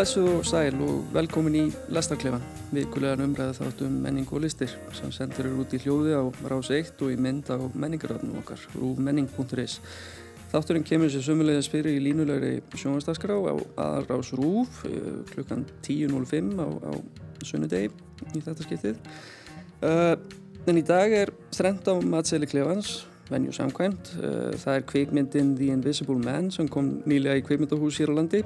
Komið blessuð og sæl og velkomin í Lestarklefan, vikulegan umræða þátt um menning og listir sem sendur eru út í hljóði á rás 1 og í mynd á menningaröfnum okkar, rúfmenning.is. Þátturinn kemur sér sömulegðis fyrir í línulegri sjónvastarskrá á aðrás rúf eh, klukkan 10.05 á, á sunnudegi í þetta skiptið. Uh, en í dag er þrend á matseli klefans, venju samkvæmt. Uh, það er kveikmyndin The Invisible Man sem kom nýlega í kveikmyndahús hér á landi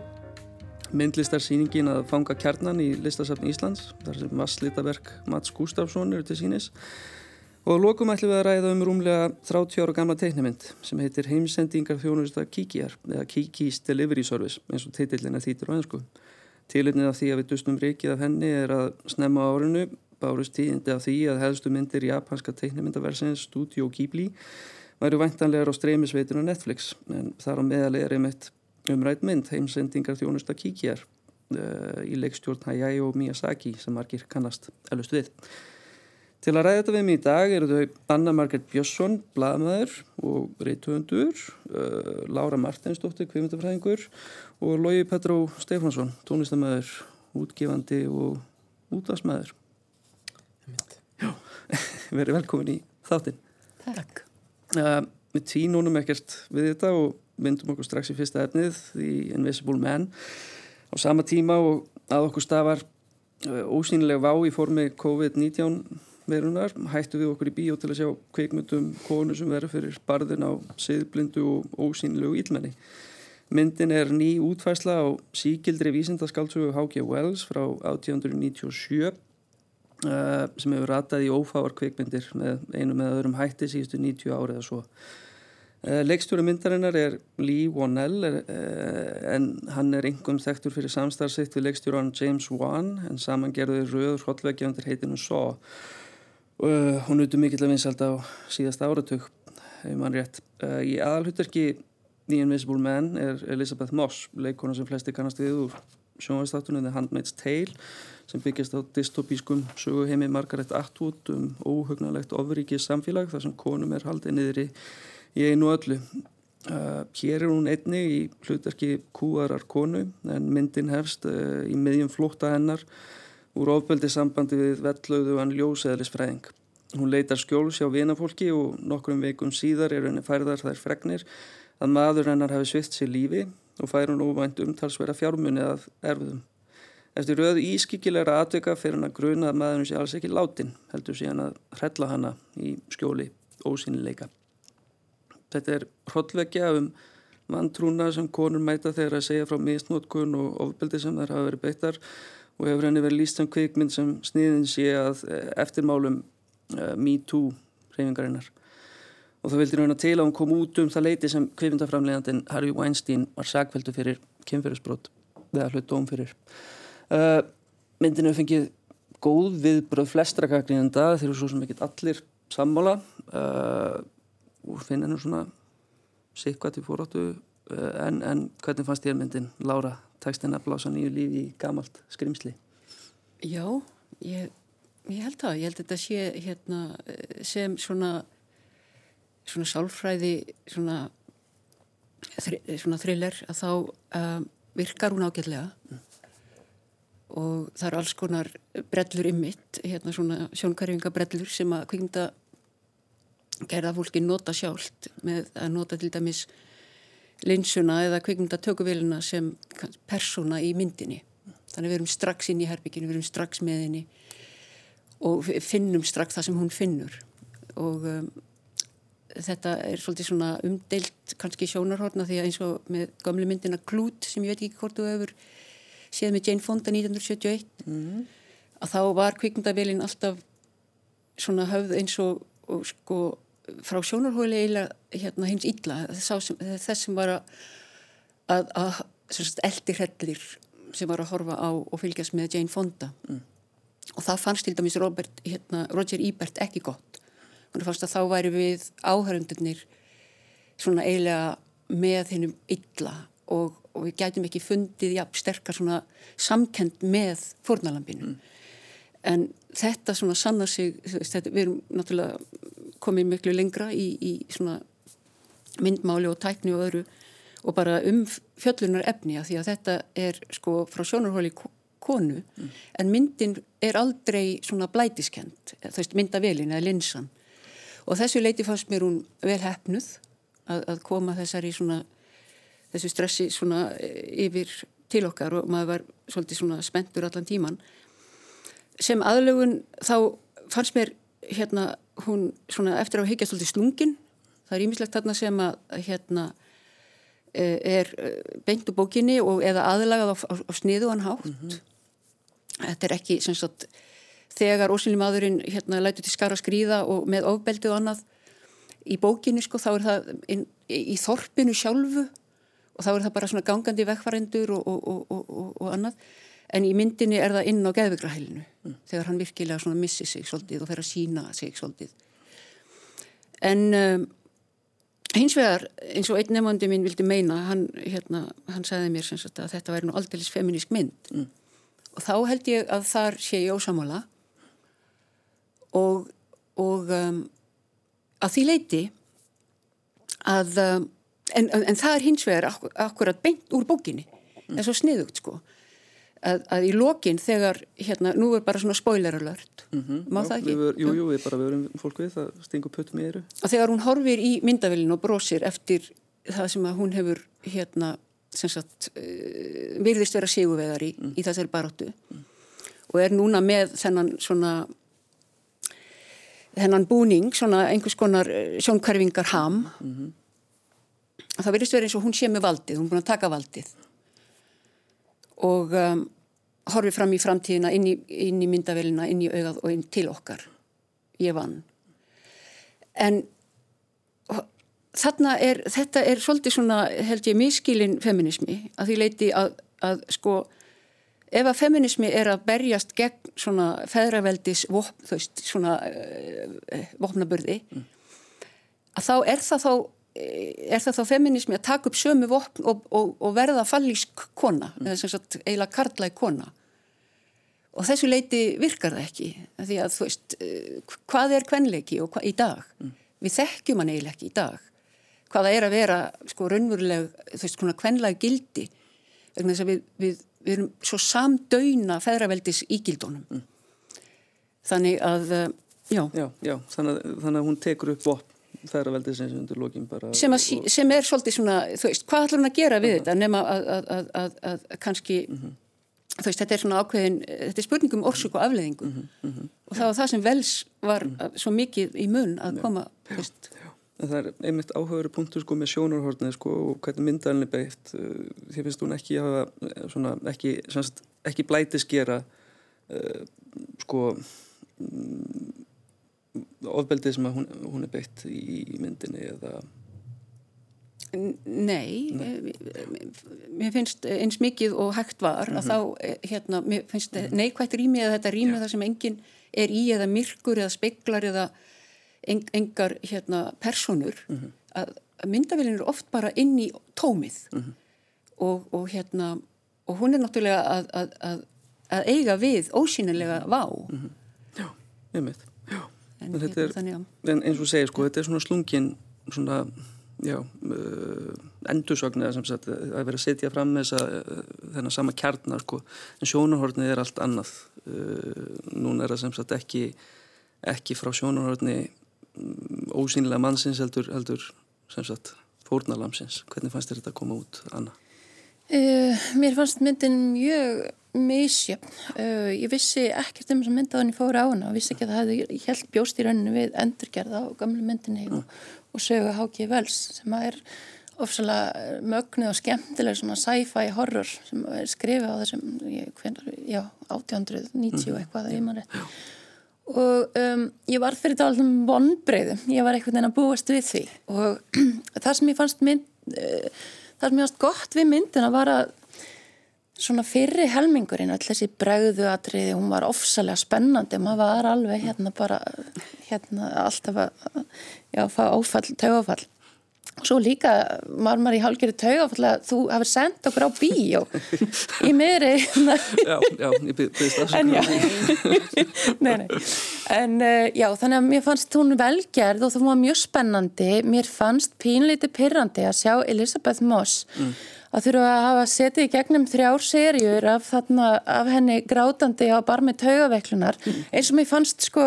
myndlistarsýningin að fanga kjarnan í listasafn Íslands þar sem vasslitaverk Mats Gustafsson eru til sínis og lokum ætlum við að ræða um rúmlega 30 ára gamla teiknumynd sem heitir Heimsendingar þjónusta Kikiar eða Kikis Delivery Service eins og titillin er þýtur á ennsku Tilitnið af því að við dustum rikið af henni er að snemma árinu bárust tíðindi af því að hefðstu myndir japanska teiknumyndaversins Studio Ghibli væru væntanlegar á streymisveitinu Netflix en þar á meðal er einmitt umrætt mynd heimsendingar þjónusta kíkjar uh, í leikstjórn Hayao Miyazaki sem margir kannast elust við. Til að ræða þetta við mig í dag eru þau Anna Margret Björnsson, bladamæður og reytuhundur, uh, Laura Martinsdóttir, kvimundafræðingur og Lógi Petró Stefansson, tónlistamæður, útgefandi og útvarsmæður. Já, verið velkomin í þáttinn. Takk. Uh, við tvínunum ekkert við þetta og myndum okkur strax í fyrsta efnið The Invisible Man á sama tíma og að okkur stafar uh, ósýnileg vá í formi COVID-19 verunar hættu við okkur í bíó til að sjá kveikmyndum konu sem verður fyrir barðin á siðblindu og ósýnilegu ílmenni myndin er ný útfæsla á síkildri vísindaskáldsögu H.G. Wells frá 1897 uh, sem hefur ratað í ófáar kveikmyndir með einu með öðrum hætti síðustu 90 árið eða svo Eh, leikstjóri myndarinnar er Lee Wannell eh, en hann er yngum þekktur fyrir samstarfsitt við leikstjóran James Wan en saman gerði rauður hlottveggja undir heitinu Saw. Uh, hún utur mikill að vinsalt á síðast áratug, hefur mann rétt. Í aðalhutverki The Invisible Man er Elizabeth Moss, leikona sem flesti kannast við úr sjónvægstáttunum The Handmaid's Tale sem byggjast á dystopískum söguheimi Margaret Atwood um óhugnalegt ofrikið samfélag þar sem konum er haldið niður í í einu öllu. Uh, hér er hún einni í hlutverki kúarar konu en myndin hefst uh, í miðjum flótta hennar úr ofbeldi sambandi við vellauðu hann ljóseðlisfræðing. Hún leitar skjóls hjá vinafólki og nokkrum veikum síðar er henni færðar þær fregnir að maður hennar hafi svitt sér lífi og fær hún óvænt umtalsverða fjármunni að erfiðum. Eftir röðu ískikilegra atvika fyrir hann að gruna að maðurinn sé alls ekki látin heldur síðan að hrella hanna í skjóli ósýnileika. Þetta er hrollvekja um vantrúna sem konur mæta þegar að segja frá misnótkun og ofbeldi sem þær hafa verið beittar og hefur henni verið líst sem kvikmynd sem sniðin sé að eh, eftirmálum uh, Me Too reyfingarinnar. Og það vildi rauna til að hún kom út um það leiti sem kvikmyndaframlegandin Harvey Weinstein var sagveldu fyrir kynferðisbrot eða hlut dóm fyrir. Uh, myndinu fengið góð viðbröð flestra kakrinenda þeir eru svo sem ekkit allir sammála uh, og finna nú svona sikvað til fóráttu eh, en, en hvernig fannst þér myndin Lára, tekstinn að blása nýju lífi í gamalt skrimsli? Já, ég, ég held það ég held þetta sé hérna sem svona svona sálfræði svona, þri, svona thriller að þá um, virkar hún ágætlega mm. og það er alls konar brellur ymmitt, hérna svona sjónkarjönga brellur sem að kvíkmynda gerða fólki nota sjálft með að nota til dæmis linsuna eða kvikmynda tökuvélina sem persóna í myndinni. Þannig við erum strax inn í herbygginu, við erum strax með henni og finnum strax það sem hún finnur og um, þetta er svolítið svona umdeilt kannski sjónarhorna því að eins og með gamle myndina Klút sem ég veit ekki hvort þú hefur séð með Jane Fonda 1971 mm -hmm. að þá var kvikmyndavélin alltaf svona höfð eins og, og sko frá sjónarhóli eiginlega hérna, hins illa sem, þess sem var að, að, að eldi hrellir sem var að horfa á og fylgjast með Jane Fonda mm. og það fannst til dæmis Robert, hérna, Roger Ebert ekki gott hann fannst að þá væri við áhörundunir svona eiginlega með hennum illa og, og við gætum ekki fundið ja, sterkar svona samkend með fórnalambinu mm. en þetta svona sanna sig veist, þetta, við erum náttúrulega komið miklu lengra í, í svona myndmáli og tækni og öðru og bara um fjöllunar efni að því að þetta er sko frá sjónarhóli konu mm. en myndin er aldrei svona blætiskend, þú veist myndavelin eða linsan og þessu leiti fannst mér hún vel hefnuð að, að koma þessari svona þessu stressi svona e, yfir til okkar og maður var svolítið svona spenntur allan tíman sem aðlögun þá fannst mér hérna hún svona eftir að higgja svolítið slungin það er ímislegt þarna sem að hérna e, er e, beint úr bókinni og eða aðlagað á, á, á sniðuan hátt. Mm -hmm. þetta er ekki sem sagt þegar ósynli maðurinn hérna lætur til skara skrýða og með ofbeldið og annað í bókinni sko þá er það inn, í þorpinu sjálfu og þá er það bara svona gangandi vekkvarendur og, og, og, og annað en í myndinni er það inn á geðvigrahælinu mm. þegar hann virkilega svona missi sig svolítið og fer að sína sig svolítið en um, hins vegar eins og einn nefandi mín vildi meina hann, hérna, hann sagði mér sagt, að þetta væri nú aldrei feminísk mynd mm. og þá held ég að þar sé ég ósamála og, og um, að því leiti að um, en, en það er hins vegar akkur, akkurat beint úr bókinni mm. það er svo sniðugt sko að, að í lokin þegar hérna, nú er bara svona spoiler alert mm -hmm. má Já, það ekki? Ver, jú, jú, við bara verum fólk við það stingur puttum í eru og þegar hún horfir í myndavillin og brosir eftir það sem að hún hefur hérna sem sagt uh, virðist vera siguvegari mm. í þessari baróttu mm. og er núna með þennan svona þennan búning, svona einhvers konar eh, sjónkverfingar ham mm -hmm. það verðist verið eins og hún sé með valdið, hún er búin að taka valdið og um, horfi fram í framtíðina inn í, inn í myndavelina, inn í augað og inn til okkar ég vann en þarna er þetta er svolítið svona held ég miskilinn feminismi að því leiti að, að sko ef að feminismi er að berjast gegn svona feðraveldis vopn, svona uh, vopnaburði mm. að þá er það þá er það þá feminismi að taka upp sömu vopn og, og, og verða fallísk kona, mm. eða sem sagt eiginlega karlæg kona og þessu leiti virkar það ekki því að þú veist, uh, hvað er kvenleiki og hvað í dag mm. við þekkjum hann eiginlega ekki í dag hvaða er að vera sko raunveruleg þú veist, svona kvenlæg gildi vegna þess að við, við við erum svo samdöyna feðraveldis ígildónum mm. þannig að eh, já, já, já þannig, að, þannig að hún tekur upp vopn feðraveldis eins og undir lókin bara sem, að, og... sem er svolítið svona, þú veist, hvað ætlum hún að gera við þetta nema að, að, að kannski uh mhm. -huh. þú veist, þetta er svona ákveðin þetta er spurningum orsök og afleðingu mhm, -huh. Mhm. og það var það sem vels var svo mikið í mun að koma, þú veist En það er einmitt áhugaveru punktur sko með sjónarhortnið sko og hvernig myndaðalni beitt uh, því finnst hún ekki hafa uh, svona ekki, semst, ekki blæti skera uh, sko um, ofbeldið sem hún, hún er beitt í myndinni eða Nei, Nei. mér finnst eins mikið og hægt var mm -hmm. að mhm. þá eh, hérna, mér finnst mm -hmm. neikvægt rými eða þetta rými ja. þar sem enginn er í eða myrkur eða speiklar eða en, engar hérna, personur mm -hmm. að, að myndavillin eru oft bara inn í tómið -hmm. og, og hérna og hún er náttúrulega að, að, að eiga við ósynilega vá mm -hmm. Já, ég veit en, en, er, þannig, en eins og segir sko, þetta er svona slungin svona já, uh, endursögn sem sagt, að vera að setja fram þess að uh, þennan sama kjarnar sko. en sjónarhornið er allt annað uh, núna er það sem sagt ekki ekki frá sjónarhorni ósýnilega mannsins heldur, heldur sem sagt fórnalamsins. Hvernig fannst þér þetta að koma út, Anna? Uh, mér fannst myndin mjög misjöfn. Uh, ég vissi ekkert um þess að mynda þannig fóra á hana og vissi ekki að það hefði, ég held bjóst í rauninu við endurgerða á gamlu myndinni mm. og, og sögu Háki Vels sem að er ofsalega mögnuð og skemmtileg svona sci-fi horror sem er skrifið á þessum, ég, hvernig, já, 1890 mm. eitthvað, það er maður rétt og um, ég var fyrir dálum vonbreyðum, ég var einhvern veginn að búast við því og það sem ég fannst mynd, uh, það sem ég fannst gott við myndina var að svona fyrri helmingurinn all þessi bregðuatriði, hún var ofsalega spennandi, maður var alveg hérna bara hérna alltaf að já, fá áfall, tögafall Svo líka var maður í hálgeri tauga að þú hefur sendt okkur á bíó í miðri Já, já, ég byrðist það En já. Nei, nei. En uh, já, þannig að mér fannst hún velgerð og það var mjög spennandi. Mér fannst pínleiti pyrrandi að sjá Elisabeth Moss mm að þurfa að hafa setið í gegnum þrjár serjur af, þarna, af henni grátandi á barmi taugaveiklunar mm. eins og mér fannst sko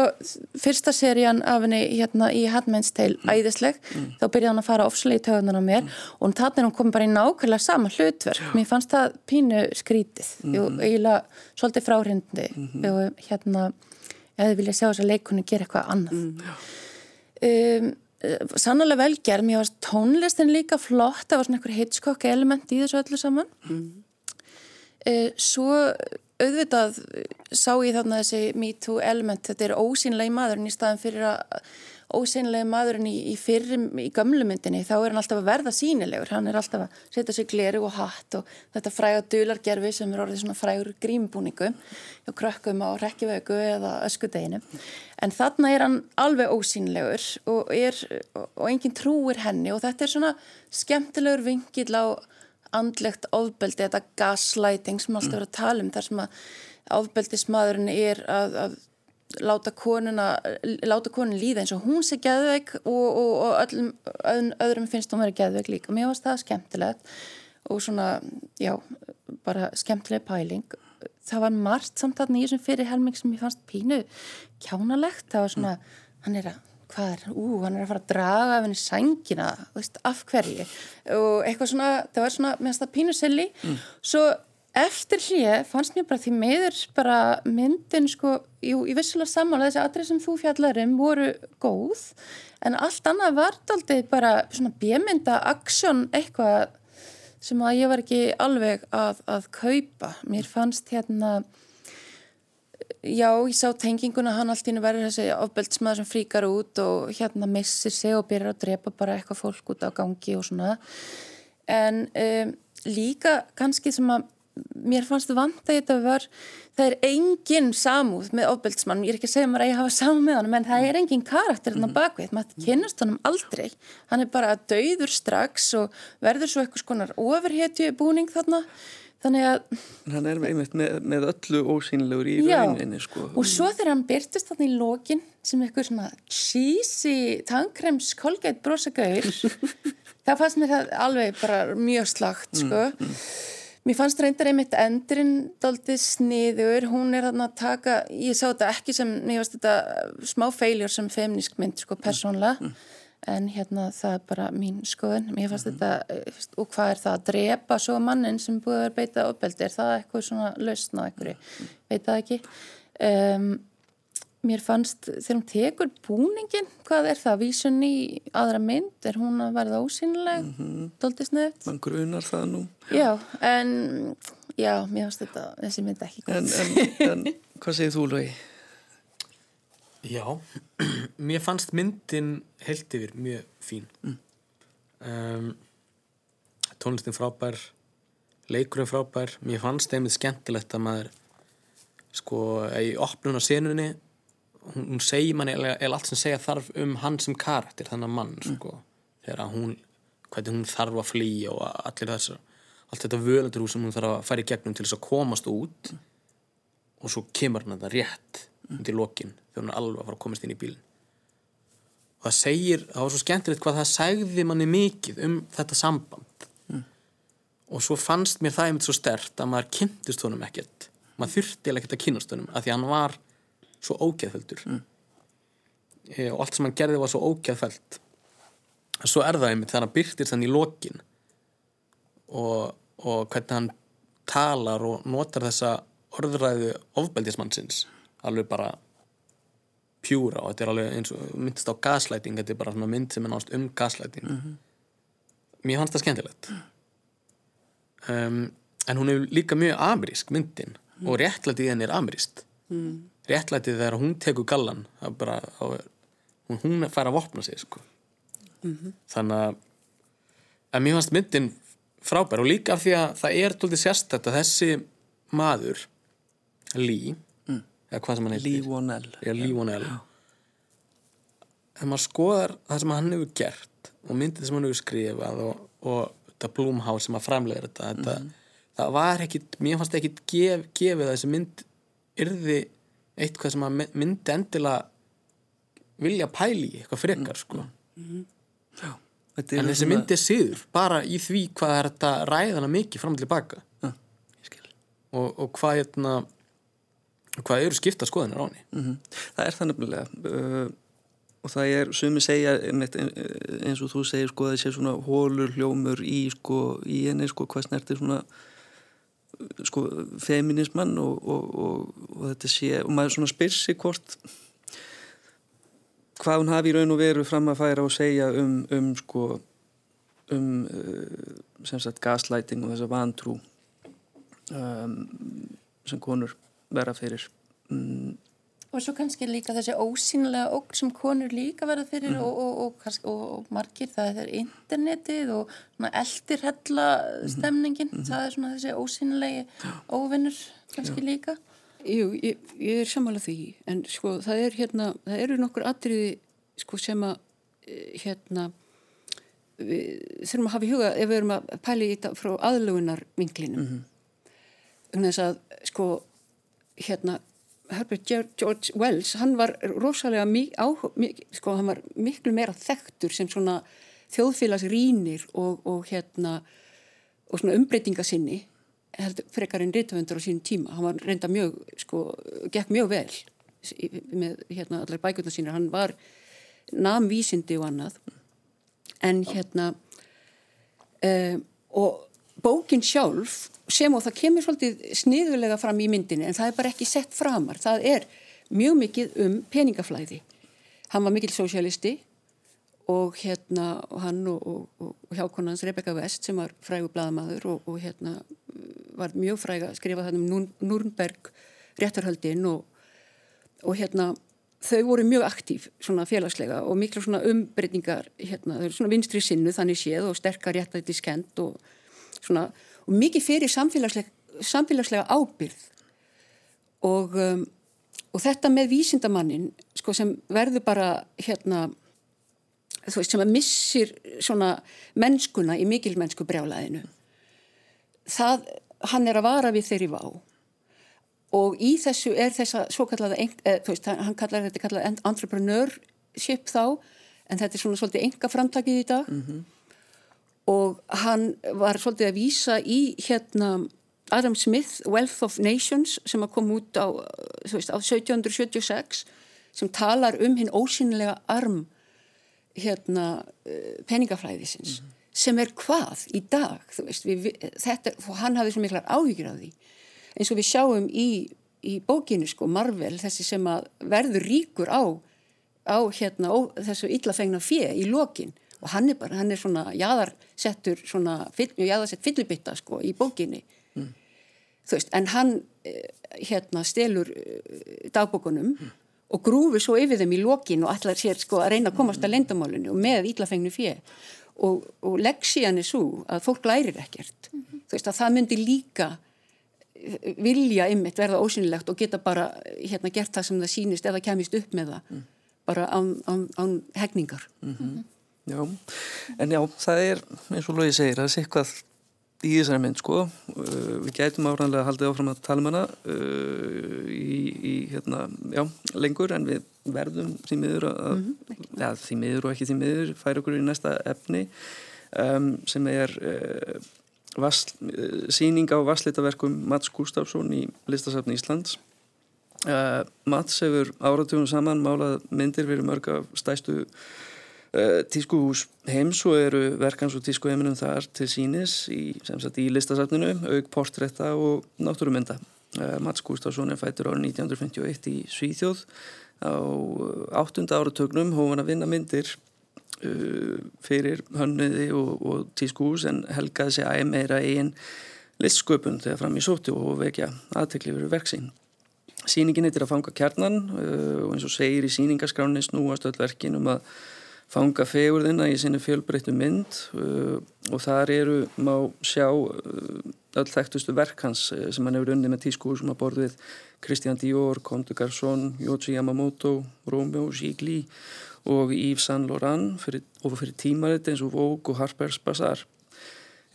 fyrsta serjan af henni hérna í Handmaid's Tale mm. æðisleg, mm. þá byrjaði hann að fara ofslega í taugunar á mér mm. og þannig hann komið bara í nákvæmlega sama hlutverk mér fannst það pínu skrítið og eiginlega svolítið fráhrindi -hmm. og hérna ég hefði viljað sjá þess að leikunni gera eitthvað annað mm. um sannlega velgerð, mér varst tónlistin líka flott, það var svona einhver Hitchcock element í þessu öllu saman. Mm. svo auðvitað sá ég þarna þessi Me Too element, þetta er ósýnlega í maðurinn í staðan fyrir að ósynlega maðurinn í, í fyrrum í gömlumyndinni þá er hann alltaf að verða sínilegur hann er alltaf að setja sig gleru og hatt og þetta fræga dulargerfi sem er orðið svona frægur grímbúningu og krökkum á rekkjavögu eða öskudeginu en þarna er hann alveg ósynlegur og, er, og enginn trúir henni og þetta er svona skemmtilegur vingill á andlegt ofbeldi, þetta gaslighting sem alltaf verður að tala um þar sem að ofbeldismadurinn er að, að láta konuna láta konun líða eins og hún sé gæðveik og, og, og öllum, öðrum finnst hún verið gæðveik líka. Mér finnst það skemmtilegt og svona, já, bara skemmtileg pæling. Það var margt samt þarna í þessum fyrir helming sem ég fannst pínu kjánalegt. Það var svona, hann er að hvað er, ú, hann er að fara að draga af henni sængina, veist, af hverju? Og eitthvað svona, það var svona mér finnst það pínu silli, mm. svo eftir hlið fannst mér bara því meður bara myndin sko jú, ég vissilega sammála þessi atrið sem þú fjallarum voru góð en allt annað var aldrei bara svona bjömynda aksjón eitthvað sem að ég var ekki alveg að, að kaupa. Mér fannst hérna já, ég sá tenginguna hann allt í nú verður þessi ofbeldsmaður sem fríkar út og hérna missir sig og byrjar að drepa bara eitthvað fólk út á gangi og svona. En um, líka kannski sem að mér fannst vant að þetta var það er engin samúð með ofbeldsmann ég er ekki að segja maður að ég hafa samúð með hann en það er engin karakter hann á mhm. bakvið maður kynast hann aldrei hann er bara döður strax og verður svo eitthvað skonar ofurhetju búning þarna þannig að hann er einmitt með, með öllu ósýnlegur í rauninni sko. og svo þegar hann byrtist þarna í lokin sem eitthvað svona cheesy tankrems kolgætt brosagaur það fannst mér það alveg bara mjög slagt sko mm, mm. Mér fannst reyndar einmitt endurinn doldið sniður, hún er að taka, ég sá þetta ekki sem, mér fannst þetta smá feiljur sem femnísk mynd sko persónlega, mm. en hérna það er bara mín skoðun, mér fannst mm. þetta, eh, og hvað er það að drepa svo mannin sem búið að vera beitað uppeldi, er það eitthvað svona lausn á einhverju, mm. veit það ekki. Um, mér fannst þegar hún tekur búningin hvað er það, vísun í aðra mynd? Er hún að verða ósynileg mm -hmm. doldið snöðt mann grunar það nú. Já, en já, mér fannst þetta þessi mynd ekki en, en, en hvað segir þú Lói? Já mér fannst myndin heilt yfir mjög fín. Mm. um, tónlistin frábær leikurinn frábær. Mér fannst einmitt skemmtilegt að maður sko, í opnun á senunni hún, segir manni eða allt sem segja þarf um hann sem karakter þannig að mann mm. sko, þegar hún hvernig hún þarf að flýja og allir þessar allt þetta völundur sem hún þarf að færi gegnum til þess að komast út mm. og svo kemur hann þetta rétt mm. til lokin þegar hún er alveg að fara að komast inn í bílin og það segir, það var svo skemmtilegt hvað það segði manni mikið um þetta samband mm. og svo fannst mér það einmitt svo stert að maður kynntist honum ekkert maður þurfti ekkert að kynast honum að því hann var svo ógeðfældur mm. e, og allt sem hann gerði var svo ógeðfæld svo er það einmitt þegar hann byrtir þannig í lokin og, og hvernig hann talar og notar þessa orðræðu ofbeldismannsins alveg bara pjúra og þetta er alveg eins og myndist á gaslæting, þetta er bara svona mynd sem er náttúrulega um gaslæting mm -hmm. mér fannst það skemmtilegt um, en hún er líka mjög amerísk myndin mm. og réttlætið henni er ameríst mm réttlætið þegar hún tekur gallan bara, hún, hún fær að vopna sig sko. mm -hmm. þannig að en mér fannst myndin frábær og líka af því að það er doldið sérstætt að þessi maður Lee mm. eða hvað sem hann heitir Lee Wonell Wonell ef maður skoðar það sem hann hefur gert og myndið sem hann hefur skrifað og, og þetta Blumhouse sem að framlega þetta, þetta það var ekkit, mér fannst ekkit gef, gefið að þessi mynd yrði eitthvað sem að myndi endilega vilja pæli eitthvað frekar sko. Já, en þessi myndi er síður bara í því hvað er þetta ræðana mikið fram til baka ja, og, og hvað hérna hvað eru skipta skoðinir á henni? Mm -hmm. það er það nefnilega uh, og það er, sumi segja eins og þú segir sko það sé svona hólur hljómur í sko í henni sko hvað snertir svona sko feminisman og, og, og, þetta sé og maður svona spyrsi hvort hvað hún hafi í raun og veru fram að færa og segja um, um sko um uh, sem sagt gaslighting og þessa vantrú um, sem konur vera fyrir. Um, og svo kannski líka þessi ósýnilega óg sem konur líka verða fyrir mm. og, og, og, og margir það er internetið og eldirhella stemningin mm. það er svona þessi ósýnilegi óvinnur kannski Já. líka Jú, ég, ég er sammálað því en sko það er hérna það eru nokkur atriði sko sem að eh, hérna við þurfum að hafa í huga ef við erum að pæla í þetta frá aðlugunar vinklinum mm -hmm. þannig að sko hérna Herbert George Wells hann var rosalega á, sko, hann var miklu meira þekktur sem svona þjóðfélagsrýnir og, og hérna og svona umbreytingasinni frekar en rítvöndur á sínum tíma. Hann var reynda mjög, sko, gekk mjög vel með hérna allar bækuna sína, hann var namvísindi og annað. En hérna um, og bókin sjálf sem og það kemur svolítið sniðulega fram í myndinni en það er bara ekki sett framar. Það er mjög mikið um peningaflæði. Hann var mikil sosialisti og hérna og hann og, og, og hjákonans Rebecca West sem var frægu bladamadur og, og hérna var mjög fræg að skrifa það um Núrnberg réttarhöldin og hérna þau voru mjög aktív svona félagslega og miklu svona umbreytingar hérna, þau eru svona vinstri sinnu þannig séð og sterkar réttætti skent og svona, og mikið fyrir samfélagslega, samfélagslega ábyrð og, um, og þetta með vísindamannin sko sem verður bara hérna veist sem að missir svona mennskuna í mikilmennsku brjálaðinu það, hann er að vara við þeirri vá. Og í þessu er þessa svo kallaða, eh, þú veist, hann kallar þetta kallaða entrepreneurship þá en þetta er svona svolítið enga framtakið í dag. Mm -hmm og hann var svolítið að vísa í hérna Adam Smith, Wealth of Nations sem að koma út á, veist, á 1776 sem talar um hinn ósynilega arm hérna eh, peningafræðisins mm -hmm. sem er hvað í dag veist, við, þetta, hann hafði svo miklar áhyggjur af því eins og við sjáum í, í bókinu sko Marvel þessi sem að verður ríkur á, á hérna, ó, þessu illafengna fjö í lokin og hann er bara, hann er svona jáðarsettur svona, jáðarsett fyllibitta sko í bókinni mm. þú veist, en hann eh, hérna stelur eh, dagbókunum mm. og grúfi svo yfir þeim í lokin og allar sér sko að reyna að komast að lendamálinu og með íllafengnu fjö og, og leksían er svo að fólk lærir ekkert mm -hmm. þú veist að það myndi líka eh, vilja ymmit verða ósynlegt og geta bara hérna gert það sem það sínist eða kemist upp með það mm. bara án, án, án hegningar -hmm. Já, en já, það er eins og Lógi segir, það er eitthvað í þessari mynd sko. Uh, við gætum áræðanlega að halda áfram að tala um hana uh, í, í hérna, já, lengur en við verðum því miður að, mm -hmm. ja, því miður og ekki því miður færa okkur í næsta efni um, sem er uh, vasl, uh, síning á vasleitaverkum Mats Gustafsson í listasafni Íslands. Uh, Mats hefur áratugum saman málað myndir fyrir mörg af stæstu tískuhús heims og eru verkans og tískuheiminum þar til sínis í, í listasafninu, auk portrætta og náttúrumynda. Eh, Mats Gustafsson er fættur árið 1951 í Svíþjóð á áttunda áratögnum hóf hann að vinna myndir uh, fyrir hönniði og, og tískuhús en helgaði sig æg meira einn listsköpun þegar fram í sóti og vekja aðtekli fyrir verksinn. Sýningin heitir að fanga kjarnan uh, og eins og segir í sýningaskráni snúast öll verkin um að fanga fegurðina í sinni fjölbreyttu mynd uh, og þar eru má sjá uh, öll þekktustu verk hans eh, sem hann hefur unni með tísku sem að borð við Christian Dior, Comme des Garçons, Yoji Yamamoto, Romeo Gigli og Yves Saint Laurent fyrir, og fyrir tímarit eins og Vogue og Harper's Bazaar.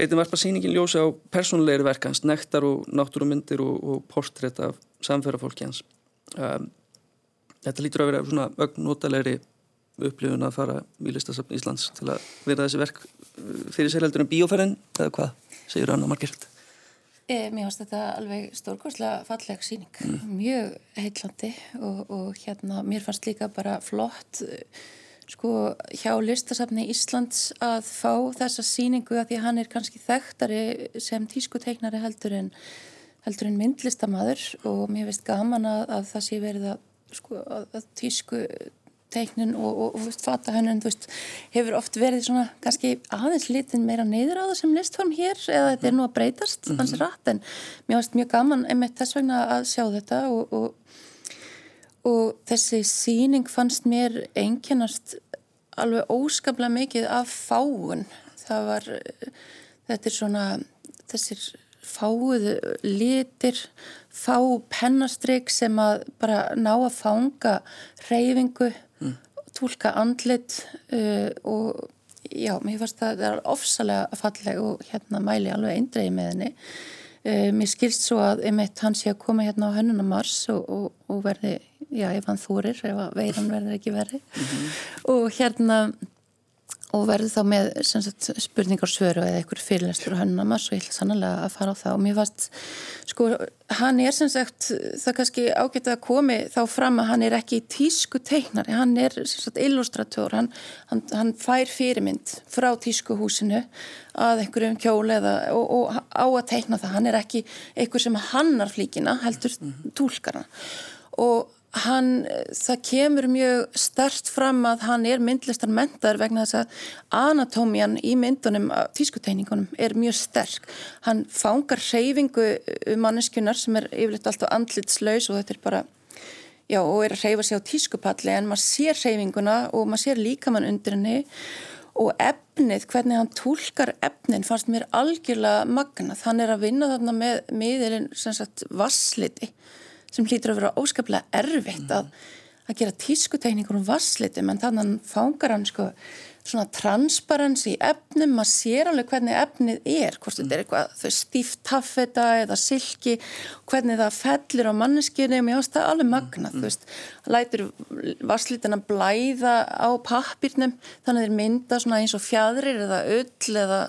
Eittin varpa síningin ljósi á personleiri verk hans, nektar og náttúrumyndir og, og portrétt af samferðarfólki hans. Um, þetta lítur að vera svona ögnotalegri upplifun að fara í listasafn Íslands til að vera þessi verk uh, fyrir sér heldur en bíóferðin eða hvað, segir Anna Margerild e, Mér finnst þetta alveg stórkværslega falleg síning, mm. mjög heitlandi og, og hérna mér fannst líka bara flott sko hjá listasafni Íslands að fá þessa síningu að því að hann er kannski þekktari sem tískuteiknari heldur en heldur en myndlistamæður og mér finnst gaman að, að það sé verið að, sko, að tísku teiknin og, og, og veist, fata hönnun hefur oft verið svona kannski aðeins litin meira neyður á það sem listform hér eða þetta er nú að breytast mm -hmm. hans rætt en mér finnst mjög gaman einmitt þess vegna að sjá þetta og, og þessi síning fannst mér einkennast alveg óskaplega mikið af fáun það var þetta er svona þessir fáuðu litir fá pennastrygg sem að bara ná að fanga reyfingu. Tólka andlit uh, og já, mér finnst það það er ofsalega falleg og hérna mæli alveg eindreið með henni uh, mér skilst svo að einmitt hans sé að koma hérna á hönnunamars og, og, og verði, já, ef hann þúrir ef veiran verður ekki verði mm -hmm. og hérna og verður þá með sagt, spurningar svöru eða einhver fyrirlestur og hönnamars og ég ætla sannlega að fara á það og mér fannst, sko, hann er sem sagt, það kannski ágætt að komi þá fram að hann er ekki tísku teiknari, hann er sem sagt illustratör, hann, hann, hann fær fyrirmynd frá tískuhúsinu að einhverjum kjóli eða og, og á að teikna það, hann er ekki einhver sem hannar flíkina, heldur tólkana og Hann, það kemur mjög stert fram að hann er myndlistar mentar vegna þess að anatómian í myndunum, tískuteiningunum er mjög sterk. Hann fangar reyfingu manneskunar sem er yfirleitt alltaf andlitslaus og þetta er bara, já og er að reyfa sig á tískupalli en maður sér reyfinguna og maður sér líka mann undir henni og efnið, hvernig hann tólkar efnin fannst mér algjörlega magnað. Hann er að vinna þarna með miðilinn sem sagt vassliti sem hlýtur að vera óskaplega erfitt mm. að, að gera tískutekníkur um vasslitum en þannig fangar hann sko svona transparens í efnum, maður sér alveg hvernig efnið er, hvort þetta er eitthvað þau stíft taffeta eða silki hvernig það fellir á manneskinu og mér finnst það alveg magnað, mm. þú veist. Lætur vasslitina blæða á pappirnum, þannig að þeir mynda svona eins og fjadrir eða öll eða,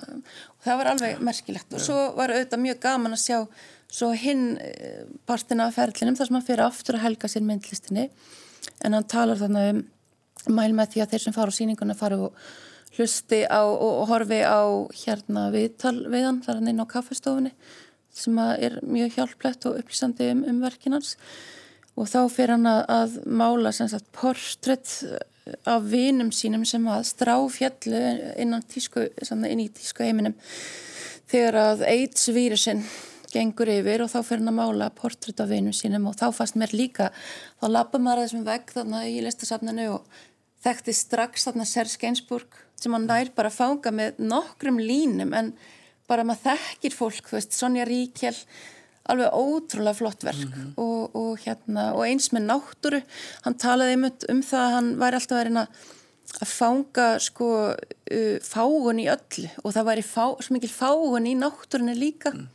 og það var alveg merkilegt. Og svo var auðvitað mjög gaman að sjá svo hinn eh, partina af ferlinum þar sem hann fyrir aftur að helga sér myndlistinni en hann talar þannig um mæl með því að þeir sem fara á síninguna fara og hlusti á og horfi á hérna viðtal við hann þar hann inn á kaffestofunni sem er mjög hjálplegt og upplýsandi um, um verkinans og þá fyrir hann að, að mála sagt, portrétt af vinum sínum sem að strá fjallu innan tísku, inn í tísku heiminum þegar að AIDS vírusinn gengur yfir og þá fyrir hann að mála portrétt af vinum sínum. Og þá fannst mér líka þá lappa maður þessum vegg þarna í listasafninu og þekkti strax þarna Serge Gainsbourg sem hann nær bara að fanga með nokkrum línum en bara maður þekkir fólk, þú veist, Sonja Ríkjell alveg ótrúlega flott verk. Mm -hmm. og, og hérna, og eins með náttúru, hann talaði einmitt um það að hann væri alltaf verið að fanga sko uh, fágun í öllu og það væri fá, svo mikil fágun í náttúrunni líka. Mm.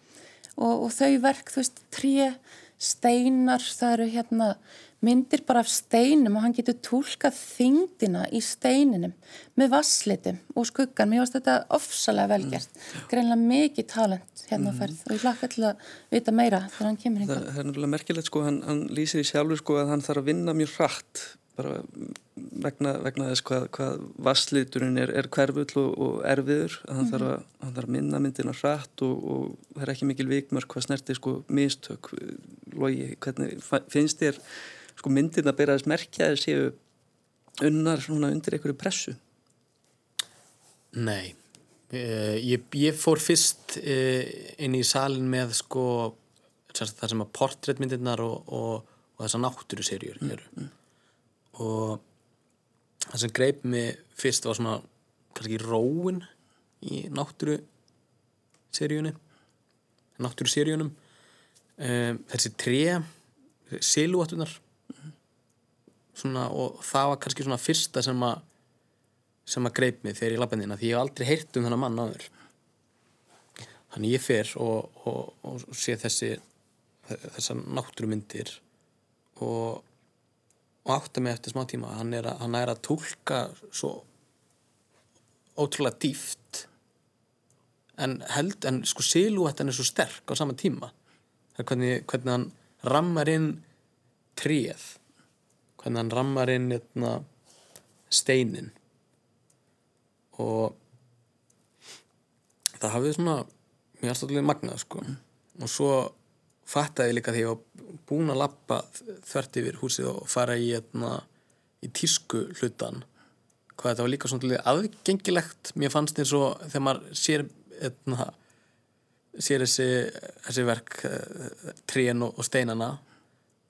Og, og þau verk, þú veist, tré, steinar, það eru hérna myndir bara af steinum og hann getur tólkað þingdina í steininum með vasslitum og skuggan mér finnst þetta ofsalega velgjert mm. greinlega mikið talent hérna mm. færð og ég hlakka til að vita meira þegar hann kemur það, það er náttúrulega merkilegt sko hann, hann lýsir í sjálfur sko að hann þarf að vinna mjög hratt bara vegna, vegna þess hvað, hvað vassliturinn er, er hverfull og, og erfiður hann, mm. þarf að, hann þarf að minna myndina hratt og, og það er ekki mikil vikmörk hvað snertir sko mistök logi, hvernig finnst þér sko bera þess merkja eða séu unnar svona undir einhverju pressu. Nei. Uh, ég, ég fór fyrst uh, inn í salin með sko það sem að portréttmyndirnar og, og þessar náttúru serjur mm, mm. Og það sem greip mig fyrst var svona kannski róin í náttúru seríunni náttúru seríunum um, þessi tre silúattunar svona og það var kannski svona fyrsta sem að sem að greip mig þegar ég lappa inn því ég hef aldrei heyrt um þennan mann áður. Þannig ég fer og, og, og sé þessi þessar náttúrumyndir og, og átta mig eftir smá tíma. Hann er að, hann er að tólka svo ótrúlega dýft. En held, en sko silúettan er svo sterk á sama tíma. Er hvernig, hvernig hann rammar inn tríð hvernig hann rammar inn hérna, steinin. Og það hafið svona mér aðstoflega magnað sko. Og svo fattaði líka því að búin að lappa þvert yfir húsið og fara í, hérna, í tísku hlutan hvað þetta var líka svona aðgengilegt mér fannst eins og þegar maður sér hérna, sér þessi, þessi verk eh, tríen og, og steinana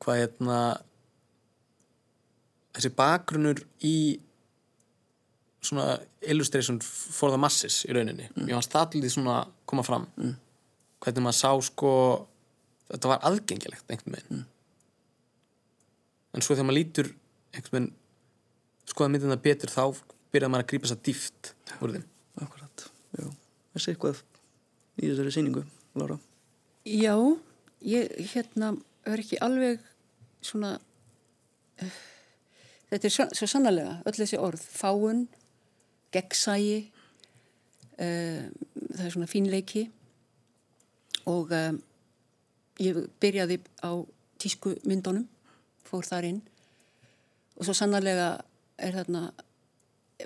hvað eitna, þessi bakgrunur í svona illustration for the masses í rauninni. Mm. ég fannst það allir svona koma fram. Mm. hvernig maður sá sko þetta var aðgengilegt einhvern veginn. Mm. en svo þegar maður lítur einhvern veginn skoða myndina betur þá byrjaði maður að grípa þess að dýft úr þeim. Akkurat, já, þessi eitthvað í þessari síningu, Lára? Já, ég hérna er ekki alveg svona uh, þetta er svo, svo sannlega öll þessi orð, fáun gegnsægi uh, það er svona fínleiki. Og um, ég byrjaði á tísku myndunum fór þar inn. Og svo sannlega er þarna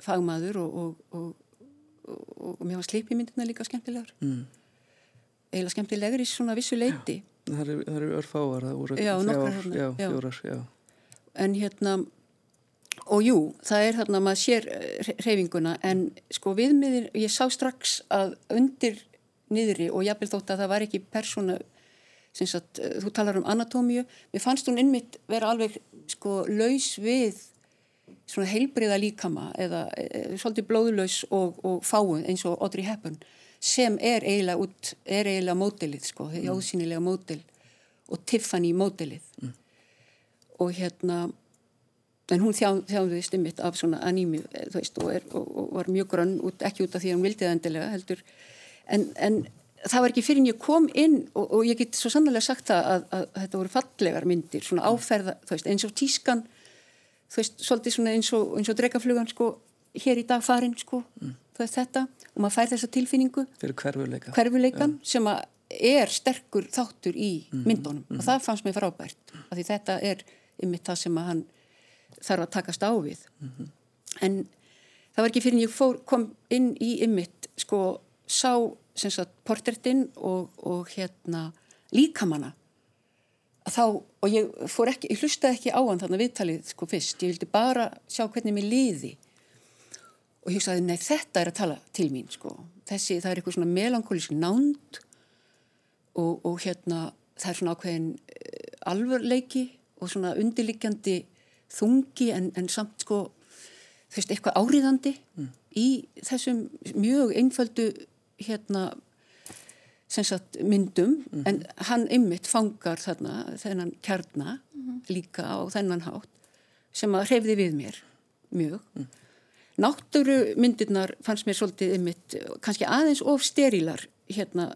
fagmaður og, og, og, og mér var slipi myndina líka skemmtilegar. Mm. eiginlega skemmtilegar í svona vissu leiti Það eru örfáar, það voru já, fjár, já, fjórar já. en hérna og jú, það er þarna maður sér reyfinguna en sko viðmiðin, ég sá strax að undir niðri og ég bel þótt að það var ekki persóna Að, þú talar um anatómíu mér fannst hún innmitt vera alveg sko laus við svona heilbriða líkama eða e, svolítið blóðlaus og, og fáun eins og Audrey Hepburn sem er eiginlega út, er eiginlega mótilið sko, mm. ásýnilega mótil og Tiffany mótilið mm. og hérna en hún þjá, þjáðist innmitt af svona aními þú veist og, er, og, og var mjög grönn út, ekki út af því að hún vildi það endilega heldur en, en það var ekki fyrir en ég kom inn og, og ég get svo sannlega sagt það að, að, að þetta voru fallegar myndir, svona áferða veist, eins og tískan veist, svolítið svona eins og, og dregaflugan sko, hér í dag farin sko, mm. þetta, og maður fær þessa tilfinningu fyrir hverfuleika, hverfuleikan ja. sem er sterkur þáttur í mm. myndunum mm. og það fannst mér frábært af því þetta er ymitt það sem hann þarf að takast á við. -hmm. en það var ekki fyrir en ég fór, kom inn í ymitt sko, sá portrettinn og, og hérna líkamanna þá, og ég fór ekki, ég hlustaði ekki á hann þannig að viðtalið sko fyrst, ég vildi bara sjá hvernig mér liði. Og ég hugsaði, nei þetta er að tala til mín sko, þessi, það er eitthvað svona melankólísk nánd og, og hérna það er svona ákveðin uh, alvörleiki og svona undirlikjandi þungi en, en samt sko þú veist, eitthvað áriðandi mm. í þessum mjög einföldu hérna sagt, myndum mm -hmm. en hann ymmit fangar þarna þennan kjarna mm -hmm. líka á þennan hátt sem að hrefði við mér mjög mm. náttúru myndirnar fannst mér svolítið ymmit kannski aðeins of sterilar hérna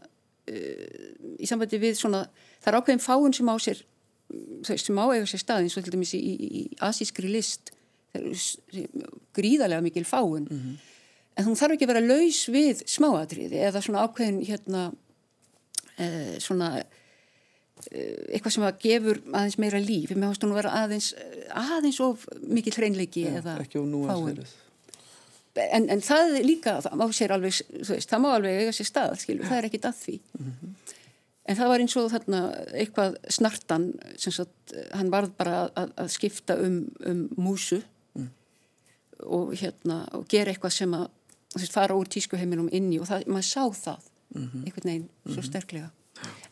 uh, í sambandi við svona það er ákveðin fáinn sem á sér sem á eiga sér stað eins og til dæmis í, í, í asískri list gríðarlega mikil fáinn -hmm en hún þarf ekki að vera laus við smáadriði eða svona ákveðin hérna eh, svona eh, eitthvað sem að gefur aðeins meira líf. Við meðan hún vera aðeins aðeins of mikil hreinleiki ja, eða fáin en, en það líka, það má sér alveg veist, það má alveg eiga sér stað, skilur, það er ekkit að því. Mm -hmm. En það var eins og þarna eitthvað snartan sem sagt, hann varð bara að, að skipta um, um músu mm. og hérna og gera eitthvað sem að veist, fara úr tískuheiminum inni og það, maður sá það mm -hmm. einhvern veginn svo mm -hmm. sterklega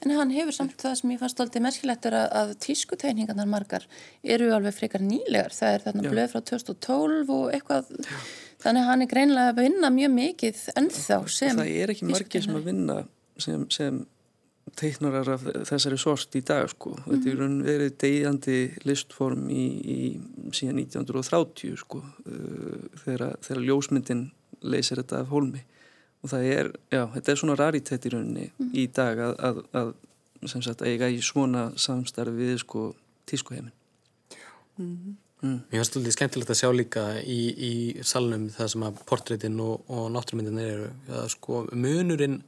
En hann hefur samt það sem ég fannst alltaf merkilegt er að, að tískuteiningarnar margar eru alveg frekar nýlegar það er þarna blöð frá 2012 og eitthvað Já. þannig að hann er greinlega að vinna mjög mikið ennþá sem Það er ekki margir sem að vinna sem, sem teiknarar af þessari sort í dag sko. Mm. Þetta er raun verið deyjandi listform í, í síðan 1930 sko uh, þegar, þegar ljósmyndin leysir þetta af hólmi og það er, já, þetta er svona raritet í rauninni mm. í dag að, að, að sem sagt eiga í svona samstarfi við sko tískuheimin mm. mm. Mér finnst þetta skemmtilegt að sjá líka í, í salnum það sem að portrétin og, og náttúrmyndin eru, að sko munurinn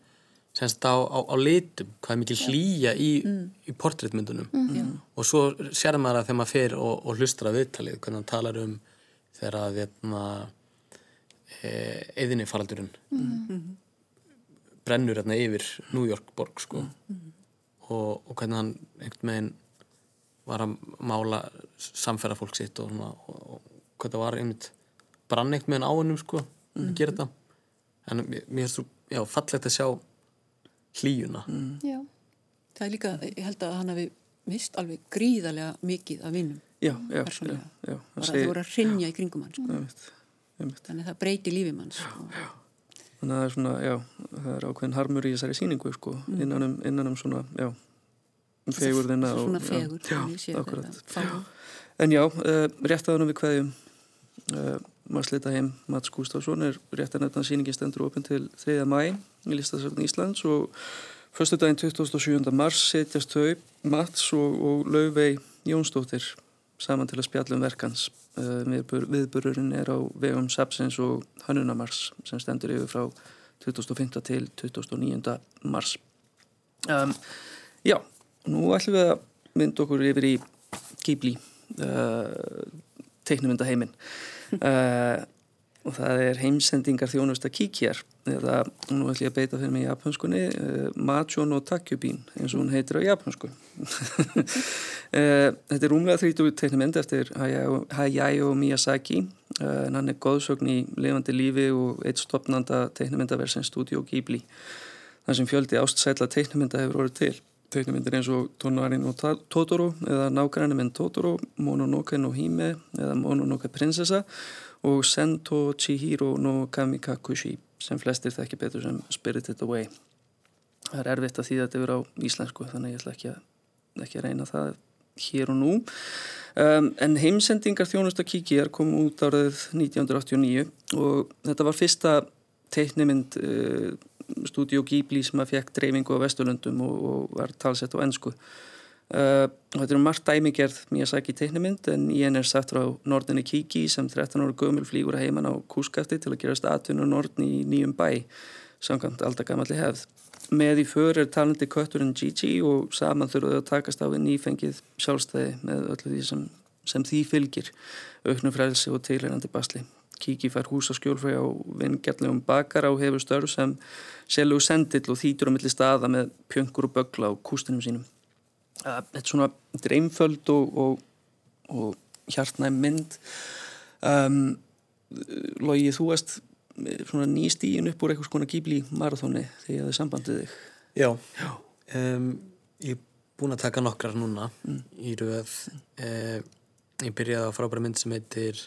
semst á, á, á litum hvað er mikið hlýja í, mm. í portrétmyndunum mm. og svo sér maður að þegar maður fer og, og hlustar að viðtalið hvernig hann talar um þegar að veitna eðinni faraldurinn mm. brennur hérna yfir New York borg sko mm. og, og hvernig hann einhvern veginn var að mála samferða fólk sitt og, og, hvað það var einmitt brann einhvern veginn á hennum sko að gera þetta en mér finnst þú, já, fallegt að sjá hlýjuna mm. Já, það er líka, ég held að hann hafi mist alveg gríðarlega mikið af vinnum Já, já, já, já bara það voru að rinja í kringum hann sko. þannig að það breyti lífið mann sko. Þannig að það er svona, já það er ákveðin harmur í þessari síningu sko, mm. innan, um, innan um svona, já um fegurðina Svona fegur, já, já En já, uh, rétt aðunum við hverjum uh, maður slita heim Mats Gustafsson er rétt að nefna síningin stendur opinn til 3. mæ í listasafn Íslands og förstu daginn 27. mars setjast þau Mats og, og Lauvei Jónsdóttir saman til að spjallum verkans uh, viðbururinn er á vegum Sapsins og Hannunamars sem stendur yfir frá 2005. til 2009. mars um, Já, nú ætlum við að mynda okkur yfir í Ghibli uh, teiknumynda uh, og það er heimsendingar þjónust að kíkjar. Eða nú ætlum ég að beita fyrir mig í japanskunni uh, Macho no Takjubin eins og hún heitir á japansku uh, þetta er rúmlega 30 teiknumind eftir Hayao, Miyazaki. En hann er góðsögn í levandi lífi og eitt stopnanda teiknumindaversin Studio Ghibli þar sem fjöldi ástsætla teiknumynda hefur orðið til teiknumindir eins og Tonari no Totoro eða Nágræni menn Totoro Mononoke no Hime eða Mononoke prinsessa og Sento Chihiro no Kamikakushi sem flestir þekki betur sem Spirited Away. Það er erfitt að að þetta er á íslensku þannig ég ætla ekki að, ekki að reyna það hér og nú. Um, en heimsendingar þjónust að kíkja er komið út árið 1989 og þetta var fyrsta teiknimind uh, stúdíu Ghibli sem að fekk dreifingu á Vesturlundum og, og var talsett á ennsku uh, þetta er um margt dæmigerð Miyazaki teiknimind en henn er satt frá Nordinni Kiki sem 13 ára gömul flýgur að heiman á Kúskafti til að gera statun og Nordin í nýjum bæ samkvæmt alltaf gammalli hefð. Með í för er talandi kötturinn Gigi og saman þurfuðu að takast á við nýfengið sjálfstæði með öllu því sem, sem því fylgir auknum frælsi og teilirandi basli Kiki fær húsaskjólfræði á vingjallegum bakar á hefur störf sem selju sendill og þýtur á milli staða með pjöngur og bögla á kústunum sínum. Þetta er svona dreymföld og, og, og hjartnæm mynd. Um, Lógi, þú varst svona nýstíin upp úr eitthvað svona kýbli marathóni þegar þið sambandið þig. Já, Já. Um, ég er búin að taka nokkrar núna mm. í rauð. Um, ég byrjaði á frábæra mynd sem heitir